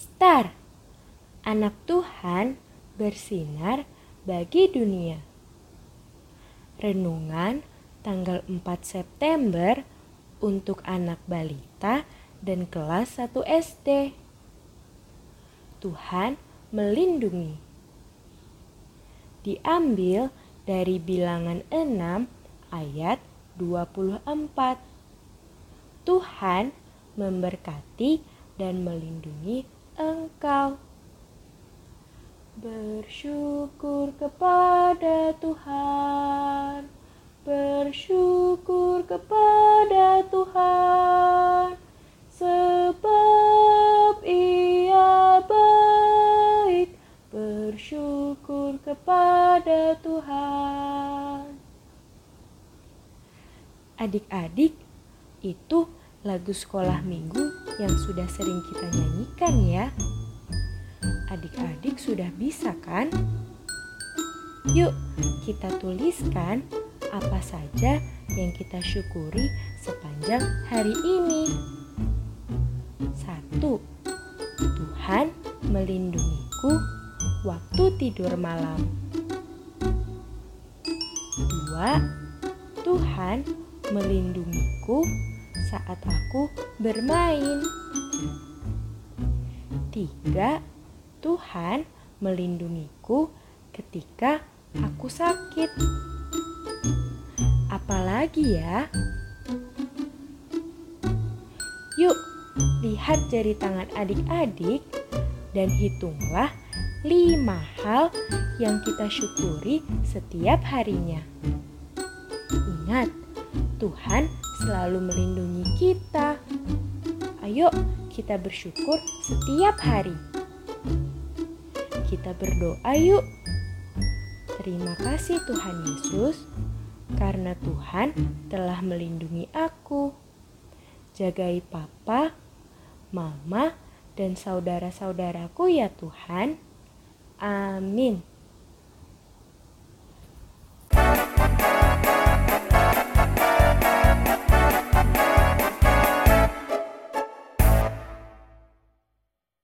Pintar, anak Tuhan bersinar bagi dunia. Renungan tanggal 4 September untuk anak balita dan kelas 1 SD. Tuhan melindungi. Diambil dari bilangan 6 ayat 24. Tuhan memberkati dan melindungi engkau. Bersyukur kepada Tuhan, bersyukur kepada Tuhan, sebab Ia baik. Bersyukur kepada Tuhan. Adik-adik, itu lagu sekolah minggu yang sudah sering kita nyanyikan ya. Adik-adik sudah bisa kan? Yuk, kita tuliskan apa saja yang kita syukuri sepanjang hari ini. Satu, Tuhan melindungiku waktu tidur malam. Dua, Tuhan melindungiku saat aku bermain. Tiga, Tuhan melindungiku ketika aku sakit. Apalagi ya? Yuk, lihat jari tangan adik-adik dan hitunglah lima hal yang kita syukuri setiap harinya. Ingat, Tuhan selalu melindungi. Ayo, kita bersyukur setiap hari. Kita berdoa yuk. Terima kasih Tuhan Yesus, karena Tuhan telah melindungi aku. Jagai papa, mama, dan saudara-saudaraku ya Tuhan. Amin.